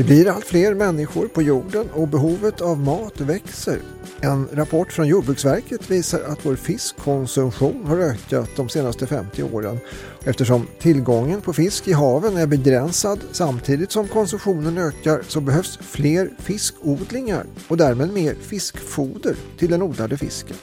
Vi blir allt fler människor på jorden och behovet av mat växer. En rapport från Jordbruksverket visar att vår fiskkonsumtion har ökat de senaste 50 åren. Eftersom tillgången på fisk i haven är begränsad samtidigt som konsumtionen ökar så behövs fler fiskodlingar och därmed mer fiskfoder till den odlade fisken.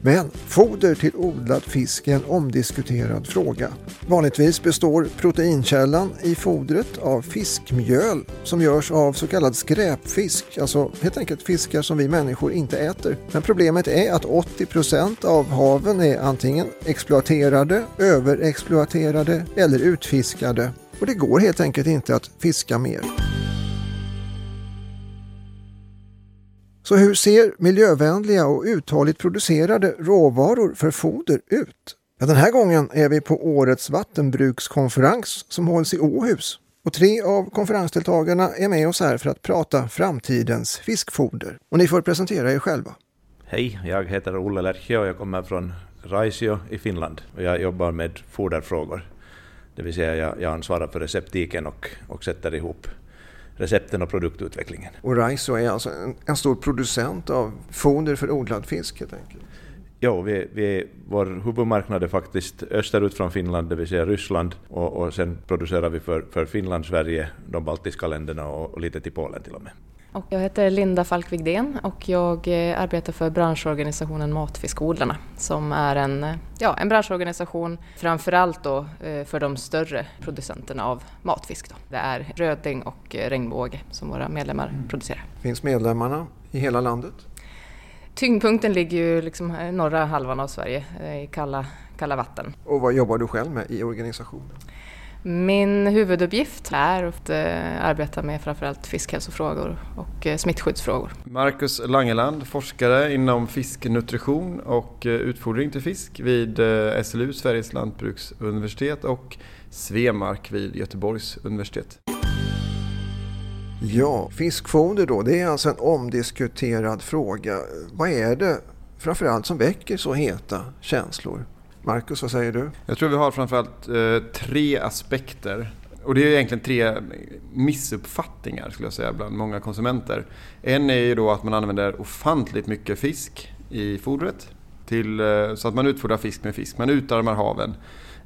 Men foder till odlad fisk är en omdiskuterad fråga. Vanligtvis består proteinkällan i fodret av fiskmjöl som görs av så kallad skräpfisk, alltså helt enkelt fiskar som vi människor inte äter. Men problemet är att 80 procent av haven är antingen exploaterade, överexploaterade eller utfiskade och det går helt enkelt inte att fiska mer. Så hur ser miljövänliga och uthålligt producerade råvaror för foder ut? Ja, den här gången är vi på årets vattenbrukskonferens som hålls i Åhus. Och tre av konferensdeltagarna är med oss här för att prata framtidens fiskfoder. Och ni får presentera er själva. Hej, jag heter Olle Lerche och jag kommer från Raisio i Finland. Och jag jobbar med foderfrågor. Det vill säga jag, jag ansvarar för receptiken och, och sätter ihop recepten och produktutvecklingen. Och Raiso är alltså en, en, stor producent av foder för odlad fisk helt enkelt? Ja, vi, vi, vår huvudmarknad är faktiskt österut från Finland, det vill säga Ryssland, och, och sen producerar vi för, för Finland, Sverige, de baltiska länderna och, och lite till Polen till och med. Och jag heter Linda Falk Wigdén och jag eh, arbetar för branschorganisationen Matfiskodlarna som är en, eh, ja, en branschorganisation framförallt då eh, för de större producenterna av matfisk. Då. Det är röding och regnbåge som våra medlemmar mm. producerar. Finns medlemmarna i hela landet? Tyngdpunkten ligger ju liksom norra halvan av Sverige i kalla, kalla vatten. Och vad jobbar du själv med i organisationen? Min huvuduppgift är att eh, arbeta med framförallt fiskhälsofrågor och eh, smittskyddsfrågor. Marcus Langeland, forskare inom fisknutrition och eh, utfodring till fisk vid SLU, Sveriges lantbruksuniversitet och Svemark vid Göteborgs universitet. Ja, fiskfoder då, det är alltså en omdiskuterad fråga. Vad är det framförallt som väcker så heta känslor? Marcus, vad säger du? Jag tror vi har framförallt eh, tre aspekter. Och det är egentligen tre missuppfattningar skulle jag säga bland många konsumenter. En är ju då att man använder ofantligt mycket fisk i fodret. Till, eh, så att man utfodrar fisk med fisk. Man utarmar haven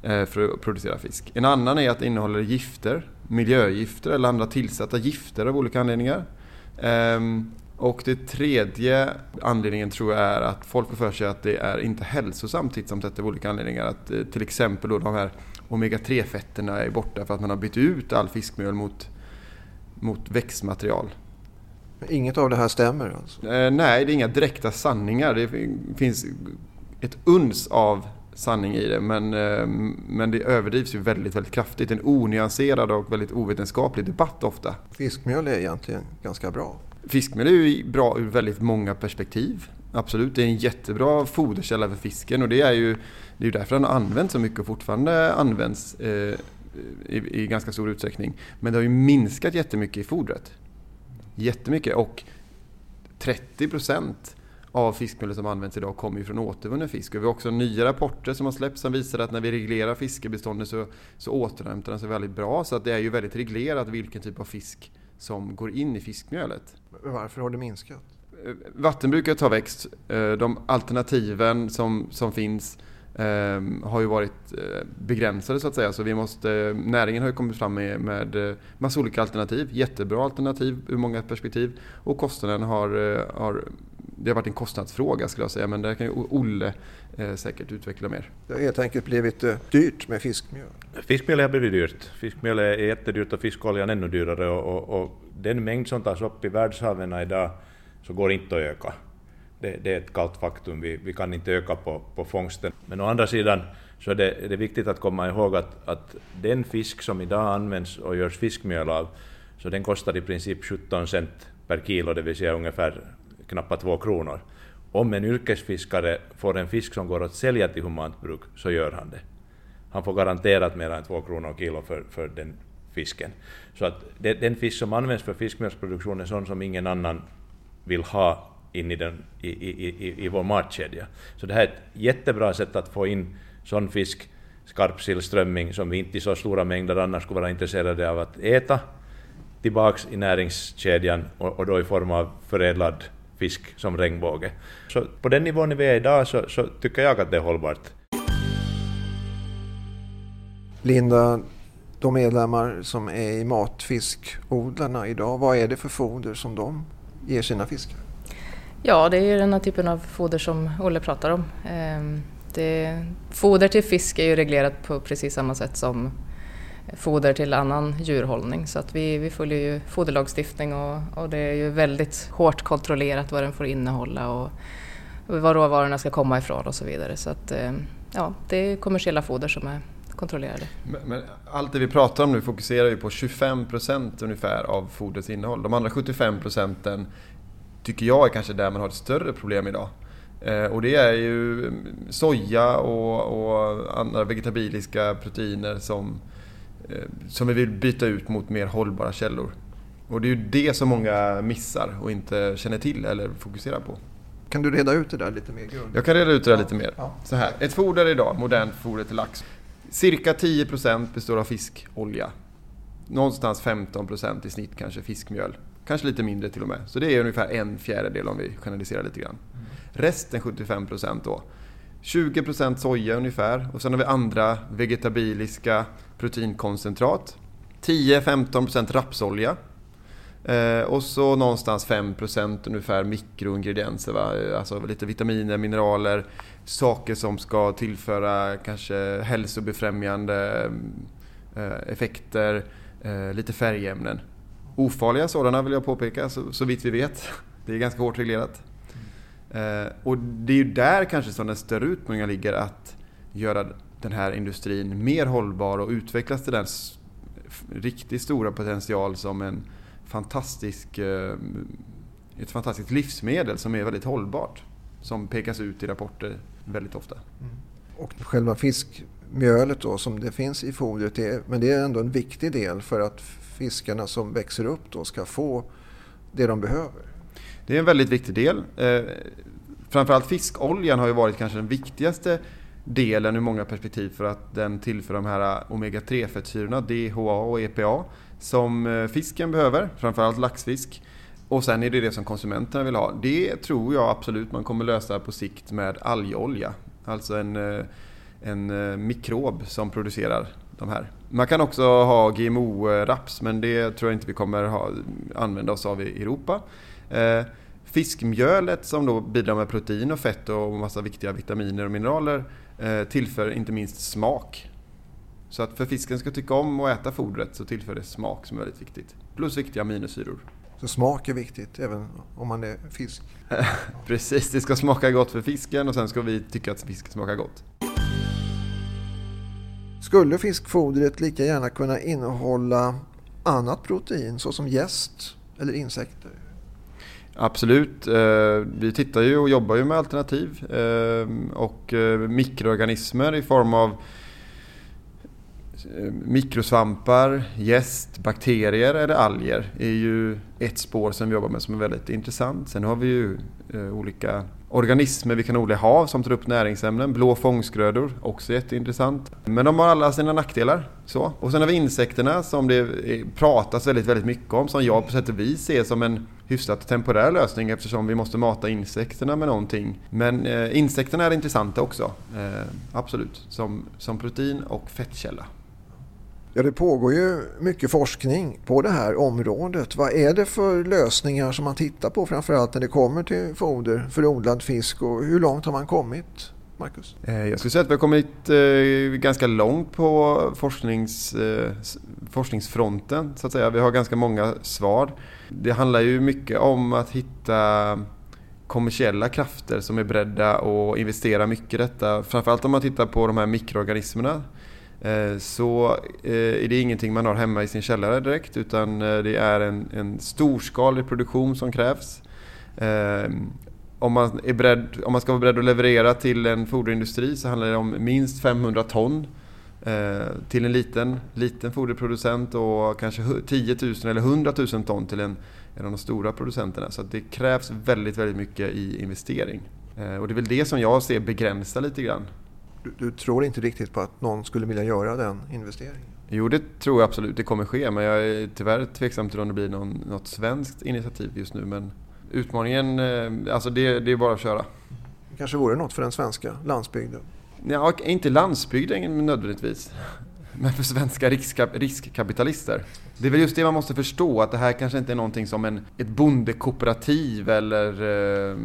eh, för att producera fisk. En annan är att det innehåller gifter, miljögifter eller andra tillsatta gifter av olika anledningar. Ehm, och det tredje anledningen tror jag är att folk får för sig att det är inte hälsosamt tätt av olika anledningar. Att eh, till exempel då de här omega-3-fetterna är borta för att man har bytt ut all fiskmjöl mot, mot växtmaterial. Inget av det här stämmer alltså? Eh, nej, det är inga direkta sanningar. Det finns ett uns av sanning i det men, eh, men det överdrivs ju väldigt, väldigt kraftigt. En onyanserad och väldigt ovetenskaplig debatt ofta. Fiskmjöl är egentligen ganska bra. Fiskmjöl är ju bra ur väldigt många perspektiv. Absolut, det är en jättebra foderkälla för fisken och det är ju det är därför den har använts så mycket och fortfarande används eh, i, i, ganska stor utsträckning. Men det har ju minskat jättemycket i fodret. Jättemycket och 30 procent av fiskmjölet som används idag kommer ju från återvunnen fisk. Och vi har också nya rapporter som har släppts som visar att när vi reglerar fiskebeståndet så, så återhämtar den sig väldigt bra. Så att det är ju väldigt reglerat vilken typ av fisk som går in i fiskmjölet. Varför har det minskat? Eh, vattenbruket har växt. Eh, de alternativen som, som finns eh, har ju varit begränsade så att säga. Så vi måste, näringen har ju kommit fram med, med massa olika alternativ. Jättebra alternativ ur många perspektiv. Och kostnaden har, har det har varit en kostnadsfråga skulle jag säga, men där kan ju Olle eh, säkert utveckla mer. Det har helt enkelt blivit eh, dyrt med fiskmjöl. Fiskmjöl har blivit dyrt. Fiskmjöl är jättedyrt och fiskoljan ännu dyrare och, och, och, den mängd som tas upp i världshaven idag så går inte att öka. Det, det är ett kallt faktum, vi, vi, kan inte öka på, på fångsten. Men å andra sidan så är det, är det viktigt att komma ihåg att, att den fisk som idag används och görs fiskmjöl av, så den kostar i princip 17 cent per kilo, det vill säga ungefär knappt två kronor. Om en yrkesfiskare får en fisk som går att sälja till humant bruk så gör han det. Han får garanterat mer än två kronor kilo för, för den fisken. Så att det, den fisk som används för fiskmjölsproduktion är sån som ingen annan vill ha in i, den, i, i, i, i vår matkedja. Så det här är ett jättebra sätt att få in sån fisk, skarpsillströmming, som vi inte i så stora mängder annars skulle vara intresserade av att äta, tillbaks i näringskedjan och, och då i form av förädlad fisk som regnbåge. Så på den nivån vi är idag så, så tycker jag att det är hållbart. Linda, de medlemmar som är i matfiskodlarna idag, vad är det för foder som de ger sina fiskar? Ja, det är den här typen av foder som Olle pratar om. Ehm, det, foder till fisk är ju reglerat på precis samma sätt som foder till annan djurhållning så att vi, vi följer ju foderlagstiftning och, och det är ju väldigt hårt kontrollerat vad den får innehålla och var råvarorna ska komma ifrån och så vidare. Så att, eh, ja, det är kommersiella foder som är kontrollerade. Men, men allt det vi pratar om nu fokuserar ju på 25% ungefär av fodrets innehåll. De andra 75 procenten tycker jag är kanske där man har ett större problem idag. Eh, och det är ju soja och, och andra vegetabiliska proteiner som, som vi vill byta ut mot mer hållbara källor. Och det är ju det som många missar och inte känner till eller fokuserar på. Kan du reda ut det där lite mer? Grund? Jag kan reda ut det där lite mer. Så här, ett foder idag, modernt foder till lax. Cirka 10% består av fiskolja. Någonstans 15% i snitt kanske fiskmjöl. Kanske lite mindre till och med. Så det är ungefär en fjärdedel om vi generaliserar lite grann. Mm. Resten 75% då. 20% soja ungefär och sen har vi andra vegetabiliska proteinkoncentrat. 10-15% rapsolja. Eh, och så någonstans 5% ungefär mikroingredienser. Va? Alltså lite vitaminer, mineraler, saker som ska tillföra kanske hälsobefrämjande eh, effekter, eh, lite färgämnen. Ofarliga sådana vill jag påpeka, så, så vitt vi vet. Det är ganska hårt reglerat. Eh, och det är ju där kanske som den större utmaningen ligger att göra den här industrin mer hållbar och utvecklas till den riktigt stora potential som en fantastisk, eh, ett fantastiskt livsmedel som är väldigt hållbart. Som pekas ut i rapporter väldigt ofta. Mm. Och själva fiskmjölet då som det finns i fodret, är, men det är ändå en viktig del för att fiskarna som växer upp då ska få det de behöver. Det är en väldigt viktig del. Eh, framförallt fiskoljan har ju varit kanske den viktigaste delen ur många perspektiv för att den tillför de här omega-3 fettsyrorna, DHA och EPA, som eh, fisken behöver, framförallt laxfisk. Och sen är det det som konsumenterna vill ha. Det tror jag absolut man kommer lösa på sikt med algolja. Alltså en, eh, en eh, mikrob som producerar de här. Man kan också ha GMO-raps men det tror jag inte vi kommer ha, använda oss av i Europa. Fiskmjölet som då bidrar med protein och fett och massa viktiga vitaminer och mineraler tillför inte minst smak. Så att för fisken ska tycka om att äta fodret så tillför det smak som är väldigt viktigt. Plus viktiga aminosyror. Så smak är viktigt även om man är fisk? Precis, det ska smaka gott för fisken och sen ska vi tycka att fisken smakar gott. Skulle fiskfodret lika gärna kunna innehålla annat protein såsom gäst eller insekter? Absolut. Eh, vi tittar ju och jobbar ju med alternativ eh, och eh, mikroorganismer i form av mikrosvampar, gäst, bakterier eller alger är ju ett spår som vi jobbar med som är väldigt intressant. Sen har vi ju olika organismer vi kan odla i hav som tar upp näringsämnen. Blå fångstgrödor, också jätteintressant. Men de har alla sina nackdelar. Så. Och sen har vi insekterna som det pratas väldigt, väldigt mycket om. Som jag på sätt och vis ser som en hyfsat temporär lösning eftersom vi måste mata insekterna med någonting. Men eh, insekterna är intressanta också. Eh, absolut. Som, som protein och fettkälla. Ja, det pågår ju mycket forskning på det här området. Vad är det för lösningar som man tittar på framförallt när det kommer till foder för odlad fisk och hur långt har man kommit? Marcus? Eh, jag skulle säga att vi har kommit eh, ganska långt på forsknings, eh, forskningsfronten. Så att säga. Vi har ganska många svar. Det handlar ju mycket om att hitta kommersiella krafter som är beredda att investera mycket i detta. Framförallt om man tittar på de här mikroorganismerna Eh, så eh, är det ingenting man har hemma i sin källare direkt utan eh, det är en, en storskalig produktion som krävs. Om man, är beredd, om man ska vara beredd att leverera till en foderindustri så handlar det om minst 500 ton till en liten, liten foderproducent och kanske 10 000 eller 100 000 ton till en, en av de stora producenterna. Så det krävs väldigt, väldigt mycket i investering. Och det är väl det som jag ser begränsa lite grann du, du, tror inte riktigt på att någon skulle vilja göra den investeringen? Jo, det tror jag absolut det kommer ske, men jag är tyvärr tveksam till om det blir någon, något svenskt initiativ just nu. Men utmaningen, eh, alltså det, det är bara att köra. Det kanske vore något för den svenska landsbygden? Ja, inte landsbygden nödvändigtvis. Men för svenska riskkap riskkapitalister. Det är väl just det man måste förstå, att det här kanske inte är någonting som en, ett bondekooperativ eller eh,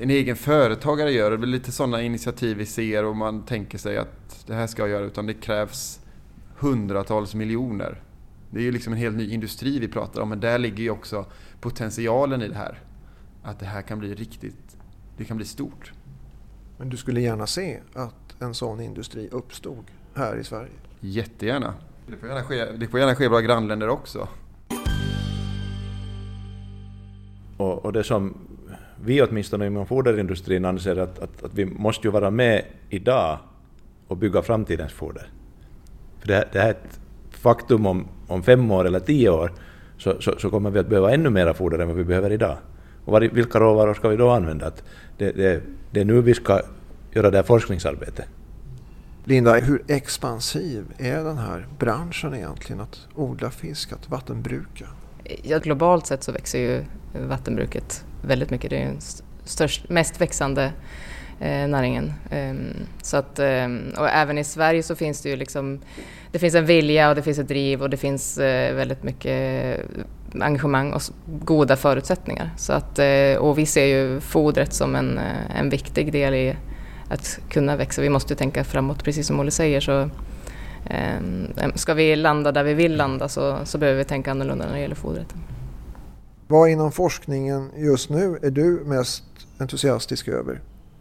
en egen företagare gör. Det är väl lite sådana initiativ vi ser och man tänker sig att det här ska jag göra, utan det krävs hundratals miljoner. Det är ju liksom en helt ny industri vi pratar om, men där ligger ju också potentialen i det här. Att det här kan bli riktigt, det kan bli stort. Men du skulle gärna se att en sån industri uppstod här i Sverige? Jättegärna. Det får gärna ske, det får gärna ske i våra grannländer också. Och, och det som vi åtminstone inom foderindustrin anser att, att, att vi måste ju vara med idag och bygga framtidens foder. För det, det här är ett faktum om, om fem år eller tio år så, så, så, kommer vi att behöva ännu mera foder än vad vi behöver idag. Och var, vilka råvaror ska vi då använda? Att det, det, det är nu vi ska göra det här forskningsarbetet. Linda, hur expansiv är den här branschen egentligen? Att odla fisk, att vattenbruka? Ja, globalt sett så växer ju vattenbruket väldigt mycket. Det är den störst, mest växande eh, näringen. Ehm, så att, ehm, och även i Sverige så finns det ju liksom, det finns en vilja och det finns ett driv och det finns eh, väldigt mycket eh, engagemang och goda förutsättningar. Så att, eh, och vi ser ju fodret som en, en viktig del i att kunna växa. Vi måste tänka framåt, precis som Olle säger. Så, um, ska vi landa där vi vill landa så, så behöver vi tänka annorlunda när det gäller fodret. Vad inom forskningen just nu är du mest entusiastisk över?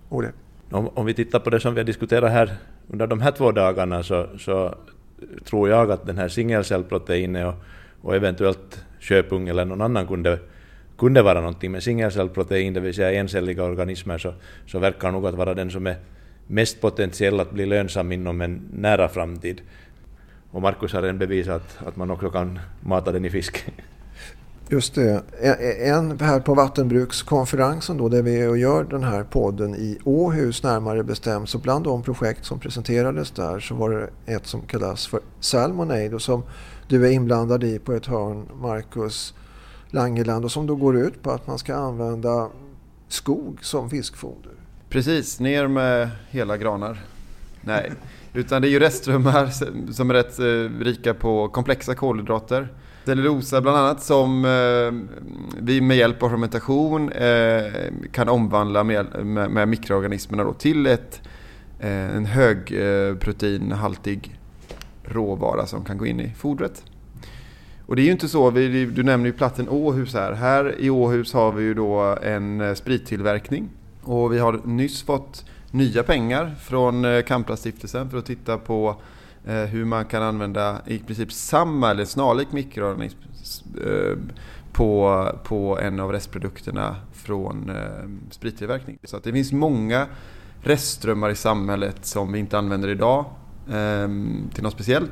Olle? Om, om, vi tittar på det som vi har diskuterat här under de här två dagarna så, så tror jag att den här singelcellproteinet och, och eventuellt köpung eller någon annan kunde, kunde vara någonting. Men singelcellprotein, det vill säga encelliga organismer, så, så verkar nog att vara den som är mest potentiell att bli lönsam inom en nära framtid. Och Markus har redan bevisat att, att man också kan mata den i fisk. Just det. En här på vattenbrukskonferensen då där vi är och gör den här podden i Åhus närmare bestämt. Så bland de projekt som presenterades där så var det ett som kallas för Salmonade och som du är inblandad i på ett hörn, Marcus Langeland. Och som då går ut på att man ska använda skog som fiskfoder. Precis, ner med hela granar. Nej, utan det är ju restströmmar som är rätt eh, rika på komplexa kolhydrater Cellulosa bland annat som eh, vi med hjälp av fermentation eh, kan omvandla med, med, mikroorganismerna då till ett, en högproteinhaltig råvara som kan gå in i fodret. Och det är ju inte så, vi, du nämner ju platsen Åhus här. Här i Åhus har vi ju då en eh, sprittillverkning och vi har nyss fått nya pengar från eh, Kamplastiftelsen för att titta på eh, hur man kan använda i princip samma eller snarlik mikroorganism på, på en av restprodukterna från sprittillverkning. Så att det finns många restströmmar i samhället som vi inte använder idag ehm, till något speciellt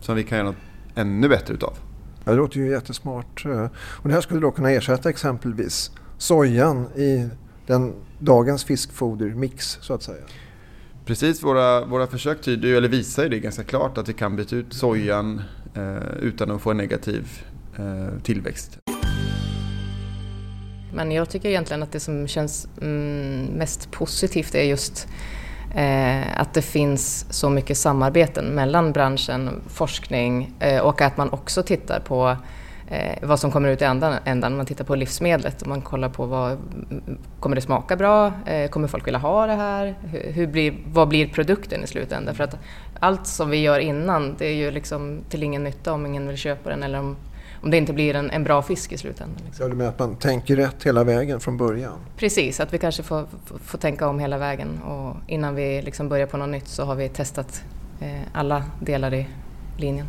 som vi kan göra något ännu bättre utav. Ja, det låter ju jättesmart. Och det här skulle då kunna ersätta exempelvis sojan i den dagens fiskfodermix så att säga. Precis, våra, våra försök tyder eller visar ju det ganska klart att vi kan byta ut sojan eh, utan att få en negativ eh, tillväxt. Men jag tycker egentligen att det som känns mm, mest positivt är just eh, att det finns så mycket samarbeten mellan branschen, forskning eh, och att man också tittar på eh, vad som kommer ut i ändan, ändan. Man tittar på livsmedlet och man kollar på vad kommer det smaka bra? Eh, kommer folk vilja ha det här? Hur, hur, blir, vad blir produkten i slutändan? För att allt som vi gör innan det är ju liksom till ingen nytta om ingen vill köpa den eller om, om det inte blir en, en bra fisk i slutändan. Liksom. Ja, du menar att man tänker rätt hela vägen från början? Precis, att vi kanske får, får, tänka om hela vägen och innan vi liksom börjar på något nytt så har vi testat eh, alla delar i linjen.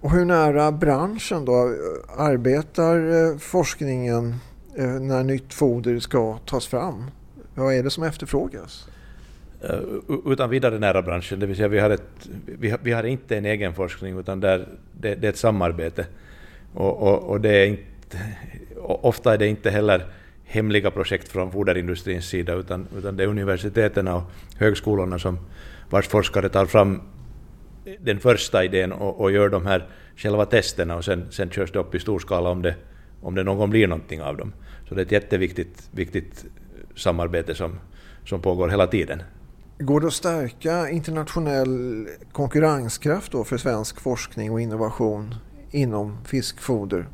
Och hur nära branschen då arbetar eh, forskningen eh, när nytt foder ska tas fram? Vad är det som efterfrågas? Eh, utan vidare nära branschen, det vill säga vi har, ett, vi har, vi har inte en egen forskning utan där, det, det är ett samarbete. Och, och, och, det är inte, ofta är det inte heller hemliga projekt från foderindustrins sida utan, utan det är universiteten och högskolorna som vars forskare tar fram den första idén och, och gör de här själva testerna och sen, sen körs det upp i stor skala om det, om det någon gång blir någonting av dem. Så det är ett jätteviktigt viktigt samarbete som, som pågår hela tiden. Går det att stärka internationell konkurrenskraft då för svensk forskning och innovation inom fiskfoder?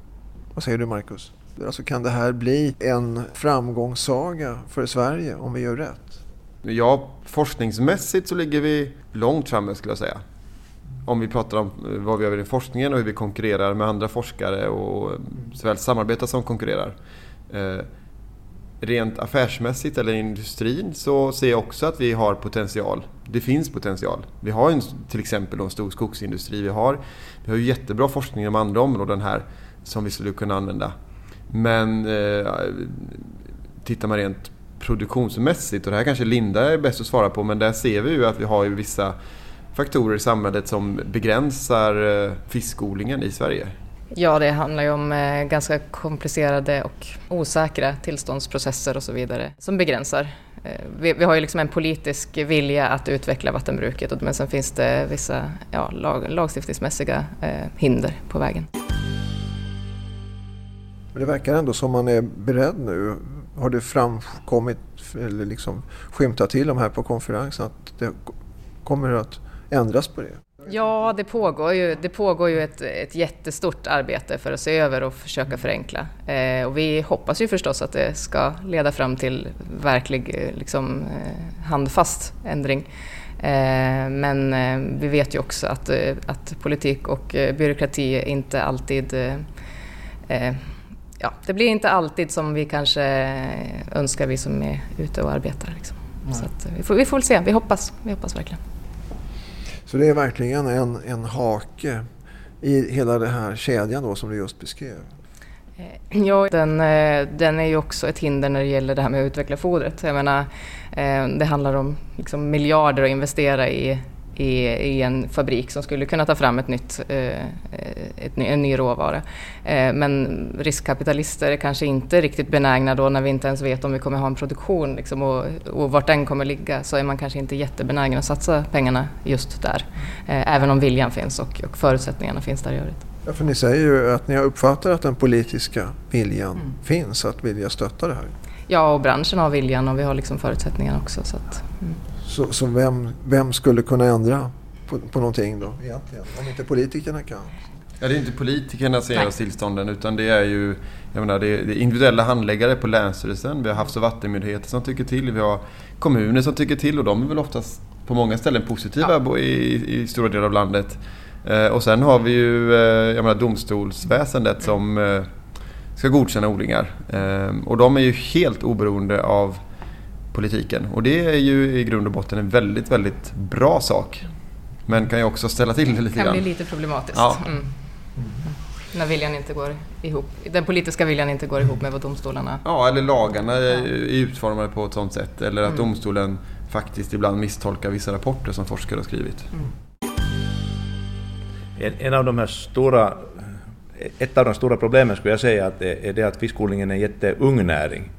Vad säger du Marcus? Alltså kan det här bli en framgångssaga för Sverige om vi gör rätt? Ja, forskningsmässigt så ligger vi långt framme skulle jag säga. Om vi pratar om eh, vad vi gör i forskningen och hur vi konkurrerar med andra forskare och eh, såväl samarbetar som konkurrerar. Eh, Rent affärsmässigt eller industrin så ser jag också att vi har potential. Det finns potential. Vi har en, till exempel en stor skogsindustri. Vi har, vi har ju jättebra forskning inom andra områden här som vi skulle kunna använda. Men eh, tittar man rent produktionsmässigt, och det här kanske Linda är bäst att svara på, men där ser vi ju att vi har ju vissa faktorer i samhället som begränsar eh, fiskodlingen i Sverige. Ja, det handlar ju om eh, ganska komplicerade och osäkra tillståndsprocesser och så vidare som begränsar. Eh, vi, vi, har ju liksom en politisk vilja att utveckla vattenbruket men sen finns det vissa ja, lag, lagstiftningsmässiga eh, hinder på vägen. Men det verkar ändå som man är beredd nu. Har det framkommit eller liksom skymtat till de här på konferensen att det kommer att ändras på det? Ja, det pågår ju, det pågår ju ett, ett jättestort arbete för att se över och försöka förenkla. Eh, och vi hoppas ju förstås att det ska leda fram till verklig eh, liksom, eh, handfast ändring. Eh, men eh, vi vet ju också att, att politik och byråkrati inte alltid Ja, det blir inte alltid som vi kanske önskar, vi som är ute och arbetar. Liksom. Så vi, får, vi får se, vi hoppas, vi hoppas verkligen. Så det är verkligen en, en hake i hela den här kedjan då som du just beskrev. Eh, ja, den, eh, den är ju också ett hinder när det gäller det här med att utveckla fodret. Jag menar, eh, det handlar om liksom miljarder att investera i i, i en fabrik som skulle kunna ta fram ett nytt, eh, ett, en ny råvara. Eh, men riskkapitalister är kanske inte riktigt benägna då när vi inte ens vet om vi kommer ha en produktion liksom, och, och vart den kommer ligga så är man kanske inte jättebenägen att satsa pengarna just där. Eh, även om viljan finns och, och förutsättningarna finns där i övrigt. Ja, för ni säger ju att ni har uppfattat att den politiska viljan mm. finns att vilja stötta det här. Ja, och branschen har viljan och vi har liksom förutsättningarna också. Så att, mm. Så, så vem, vem skulle kunna ändra på, på någonting då egentligen? Om inte politikerna kan. Ja, det är inte politikerna som ger oss tillstånden utan det är ju jag menar, det är individuella handläggare på Länsstyrelsen. Vi har Havs och vattenmyndigheter som tycker till. Vi har kommuner som tycker till och de är väl oftast på många ställen positiva ja. i, i stora delar av landet. Eh, och sen har vi ju eh, jag menar, domstolsväsendet som eh, ska godkänna odlingar. Eh, och de är ju helt oberoende av politiken. Och det är ju i grund och botten en väldigt, väldigt bra sak. Men kan ju också ställa till det lite grann. kan bli lite problematiskt. Ja. Mm. När viljan inte går ihop. Den politiska viljan inte går ihop med vad domstolarna... Ja, eller lagarna är utformade på ett sådant sätt. Eller att mm. domstolen faktiskt ibland misstolkar vissa rapporter som forskare har skrivit. Mm. En, en, av de här stora... Ett av de stora problemen skulle jag säga att är det att fiskodlingen är en jätteung näring.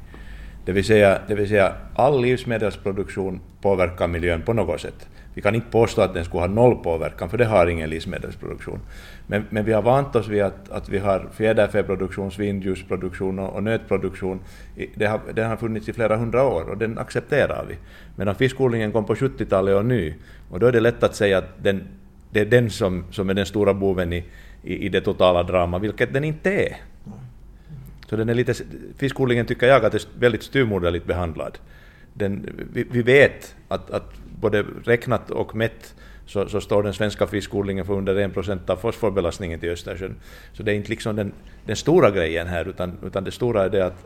Det vill, säga, det vill säga all livsmedelsproduktion påverkar miljön på något sätt. Vi kan inte påstå att den skulle ha noll påverkan, för det har ingen livsmedelsproduktion. Men, men vi har vant oss vid att, att vi har fjäderfäproduktion, svinljusproduktion och, och nötproduktion. Det har, det har funnits i flera hundra år och den accepterar vi. Medan fiskodlingen kom på 70-talet och ny, och då är det lätt att säga att den, det är den som, som är den stora boven i, i, i det totala dramat, vilket den inte är. Så den är lite, fiskodlingen tycker jag att är väldigt styrmoderligt behandlad. Den, vi, vi, vet att, att både räknat och mätt så, så, står den svenska fiskodlingen för under 1 procent av fosforbelastningen till Östersjön. Så det är inte liksom den, den stora grejen här, utan, utan det stora är det att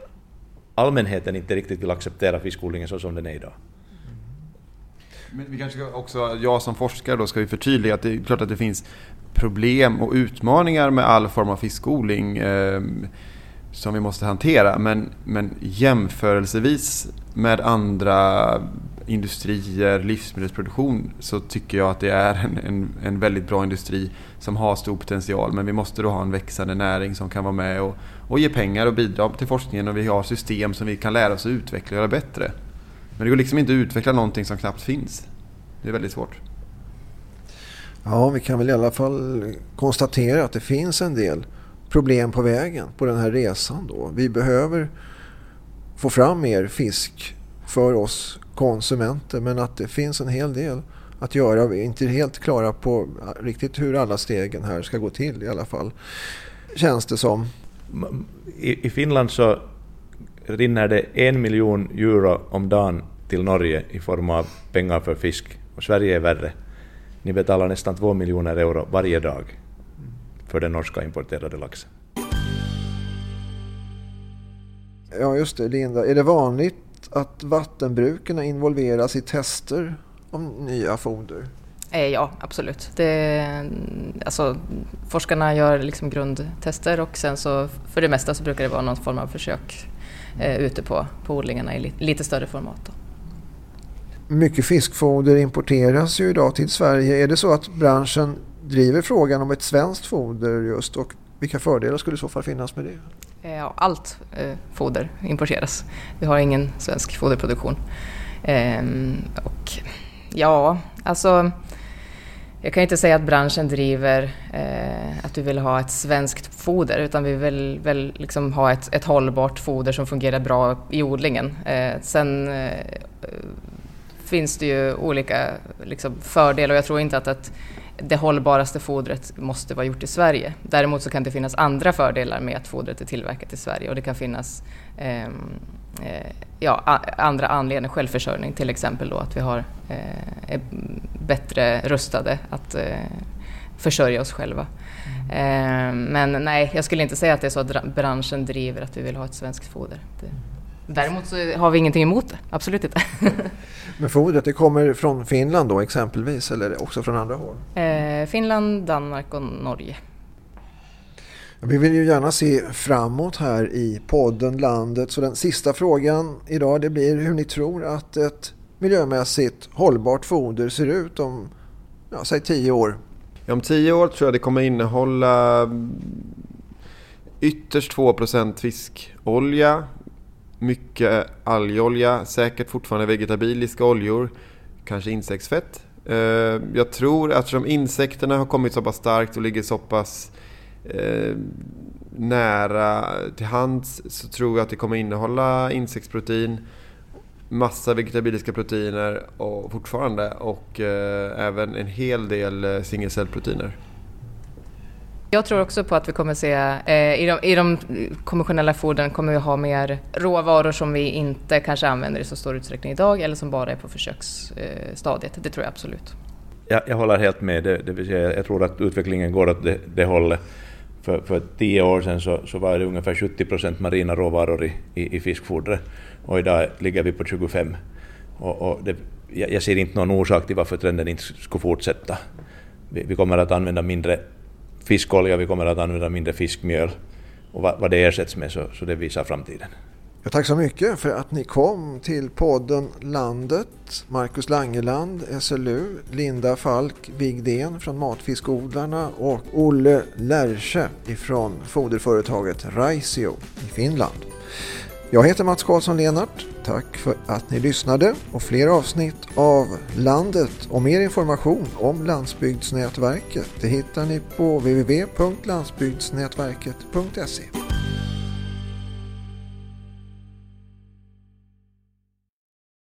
allmänheten inte riktigt vill acceptera fiskodlingen så som den är idag. Men vi kanske också, jag som forskare då, ska vi förtydliga att det är klart att det finns problem och utmaningar med all form av fiskodling. Ehm, som vi måste hantera. Men, men jämförelsevis med andra industrier, livsmedelsproduktion, så tycker jag att det är en, en, en, väldigt bra industri som har stor potential. Men vi måste då ha en växande näring som kan vara med och, och ge pengar och bidra till forskningen och vi har system som vi kan lära oss att utveckla och göra bättre. Men det går liksom inte att utveckla någonting som knappt finns. Det är väldigt svårt. Ja, vi kan väl i alla fall konstatera att det finns en del problem på vägen på den här resan då. Vi behöver få fram mer fisk för oss konsumenter men att det finns en hel del att göra. Vi är inte helt klara på riktigt hur alla stegen här ska gå till i alla fall. Känns det som. I, Finland så rinner det en miljon euro om dagen till Norge i form av pengar för fisk. Och Sverige är värre. Ni betalar nästan två miljoner euro varje dag för den norska importerade laxen. Ja just det, Linda. Är det vanligt att vattenbruken involveras i tester om nya foder? Eh, ja, absolut. Det, alltså, forskarna gör liksom grundtester och sen så för det mesta så brukar det vara någon form av försök eh, ute på, på odlingarna i lite, lite större format. Då. Mycket fiskfoder importeras ju idag till Sverige. Är det så att branschen driver frågan om ett svenskt foder just och vilka fördelar skulle i så fall finnas med det? Eh, ja, allt eh, foder importeras. Vi har ingen svensk foderproduktion. Ehm, och ja, alltså jag kan inte säga att branschen driver eh, att vi vill ha ett svenskt foder utan vi vill väl liksom ha ett, ett hållbart foder som fungerar bra i odlingen. Eh, sen eh, eh finns det ju olika liksom, fördelar och jag tror inte att ett, det hållbaraste fodret måste vara gjort i Sverige. Däremot så kan det finnas andra fördelar med att fodret är tillverkat i Sverige och det kan finnas ehm, eh, ja, andra anledningar, självförsörjning till exempel då att vi har, eh, är bättre rustade att eh, försörja oss själva. Mm. men nej, jag skulle inte säga att det är så att branschen driver att vi vill ha ett svenskt foder. Det, däremot så har vi ingenting emot det, absolut inte. Men fodret det kommer från Finland då exempelvis eller också från andra håll? Eh, Finland, Danmark och Norge. Vi vill ju gärna se framåt här i podden Landet så den sista frågan idag det blir hur ni tror att ett miljömässigt hållbart foder ser ut om, ja, säg tio år? Ja, om tio år tror jag det kommer innehålla ytterst 2 fiskolja, mycket algolja, säkert fortfarande vegetabiliska oljor, kanske insektsfett. Eh, jag tror att eftersom insekterna har kommit så pass starkt och ligger så pass eh, nära till hands så tror jag att det kommer innehålla insektsprotein, massa vegetabiliska proteiner och fortfarande och eh, även en hel del singelcellproteiner. Jag tror också på att vi kommer se, eh, i, de, i de konventionella fodren kommer vi ha mer råvaror som vi inte kanske använder i så stor utsträckning idag eller som bara är på försöksstadiet. Det tror jag absolut. Jag, jag håller helt med, det, det vill säga, jag tror att utvecklingen går åt det, det hållet. För, för tio år sedan så, så var det ungefär 70 procent marina råvaror i, i, i fiskfodret och idag ligger vi på 25. Och, och det, jag, jag ser inte någon orsak till varför trenden inte skulle fortsätta. Vi, vi kommer att använda mindre fiskolja, vi kommer att använda mindre fiskmjöl och vad, vad det ersätts med så, så det visar framtiden. Ja, tack så mycket för att ni kom till podden Landet. Marcus Langeland, SLU, Linda Falk Vigdén från Matfiskodlarna och Olle Lärche ifrån foderföretaget Raisio i Finland. Jag heter Mats Karlsson Lenart. Tack för att ni lyssnade och fler avsnitt av Landet och mer information om Landsbygdsnätverket det hittar ni på www.landsbygdsnätverket.se.